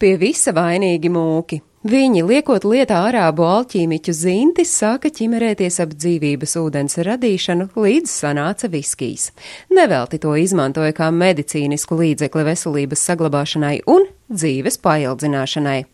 Pie visa vainīgi mūki. Viņi, liekot lietā arābu alķīmiķu zintis, sāka ķimerēties ap dzīvības ūdens radīšanu, līdz sanāca viskijs. Nevelti to izmantoja kā medicīnisku līdzekli veselības saglabāšanai un dzīves paildzināšanai.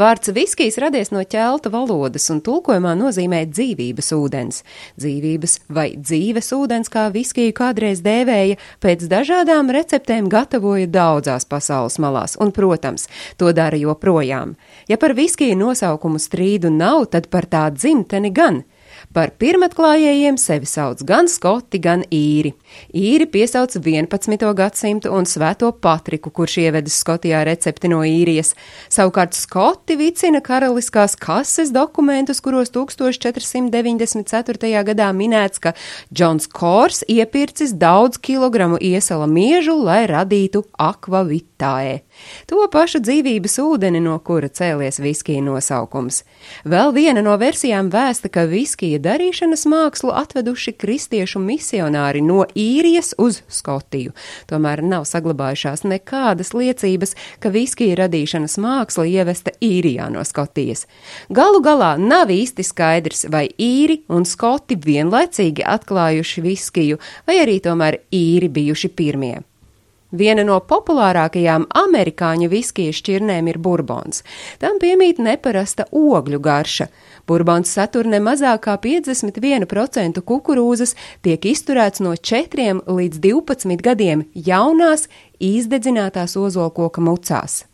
Vārds viskijs radies no ķelta valodas un tulkojumā nozīmē dzīvības ūdens. Dzīvības vai dzīves ūdens, kā viskiju kādreiz dēvēja, pēc dažādām receptēm gatavoja daudzās pasaules malās, un, protams, to dara joprojām. Ja par viskiju nosaukumu strīdu nav, tad par tā dzimteni gan. Par pirmatklājējiem sevi sauc gan skoti, gan īri. Īri piesauc 11. gadsimtu un svēto Patriku, kurš ievedis Skotijā recepti no īrijas. Savukārt skoti vicina karaliskās kases dokumentus, kuros 1494. gadā minēts, ka Džons Kors iepircis daudz kilogramu iesala miežu, lai radītu akvavitāe. To pašu dzīvības ūdeni, no kura cēlies viskija nosaukums. Vēl viena no versijām vēsta, ka viskija darīšanas mākslu atveduši kristiešu misionāri no īrijas uz Skotiju. Tomēr nav saglabājušās nekādas liecības, ka viskija radīšanas māksla ievesta īrijā no Skotijas. Galu galā nav īsti skaidrs, vai īri un skoti vienlaicīgi atklājuši viskiju, vai arī tomēr īri bijuši pirmie. Viena no populārākajām amerikāņu viskija šķirnēm ir burbons. Tam piemīt neparasta ogļu garša. Burbons satur ne mazāk kā 51% kukurūzas, tiek izturēts no 4 līdz 12 gadiem jaunās, izdedzinātās ozolkoka mucās.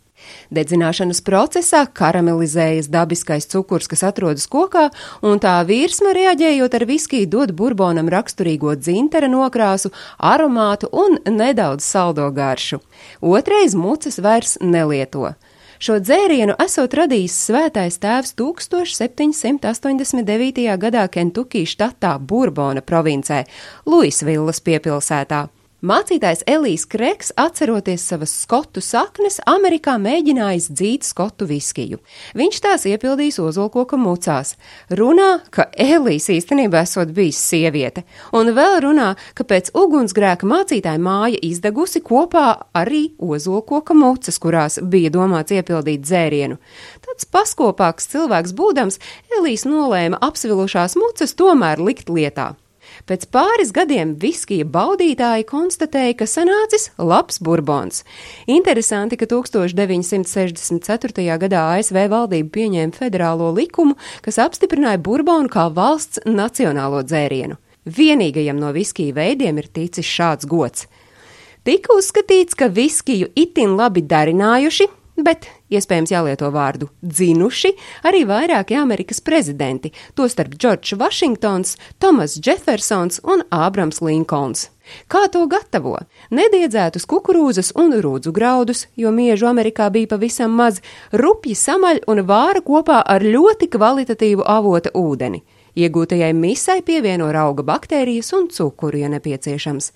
Dedzināšanas procesā karamelizējas dabiskais cukurs, kas atrodas kokā, un tā virsma reaģējot ar viskiju dod burbonam raksturīgo dzintara nokrāsu, aromātu un nedaudz saldo garšu. Otrais mucas vairs nelieto. Šo dzērienu esot radījis svētais tēvs 1789. gadā Kentukī štatā Burbona provincē, Luisvillas piepilsētā. Mācītājs Elīs Kreks, atceroties savas skotu saknes, Amerikā mēģinājis dzīt skotu viskiju. Viņš tās iepildījis ozolkoka mucās. Runā, ka Elīs īstenībā esot bijis sieviete, un vēl runā, ka pēc ugunsgrēka mācītāja māja izdegusi kopā arī ozolkoka mucas, kurās bija domāts iepildīt dzērienu. Tāds paskopāks cilvēks būdams, Elīs nolēma apsvilušās mucas tomēr likt lietā. Pēc pāris gadiem viskija baudītāji konstatēja, ka sanācis labs burbons. Interesanti, ka 1964. gadā ASV valdība pieņēma federālo likumu, kas apstiprināja burbonu kā valsts nacionālo dzērienu. Vienīgajam no viskija veidiem ir ticis šāds gods. Tika uzskatīts, ka viskiju itin labi darinājuši, bet iespējams jālieto vārdu dzinuši arī vairāki Amerikas prezidenti, tostarp Džordžs Vašingtons, Tomas Jeffersons un Ābrams Linkolns. Kā to gatavo? Nediedzētus kukurūzas un rūdzu graudus, jo miežu Amerikā bija pavisam maz, rupji samaļ un vāra kopā ar ļoti kvalitatīvu avota ūdeni. Iegūtajai misai pievieno auga baktērijas un cukuru, ja nepieciešams.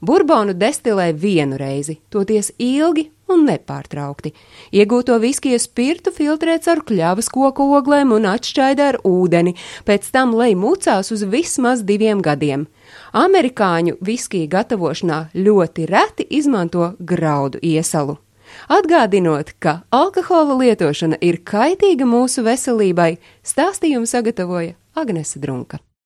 Burbonu destilē vienu reizi, toties ilgi un nepārtraukti. Iegūto viskiju spirtu filtrē caur kļavas koku oglēm un atšķaida ar ūdeni, pēc tam lej mucās uz vismaz diviem gadiem. Amerikāņu viskiju gatavošanā ļoti reti izmanto graudu iesalu. Atgādinot, ka alkohola lietošana ir kaitīga mūsu veselībai, stāstījumu sagatavoja Agnese Drunka.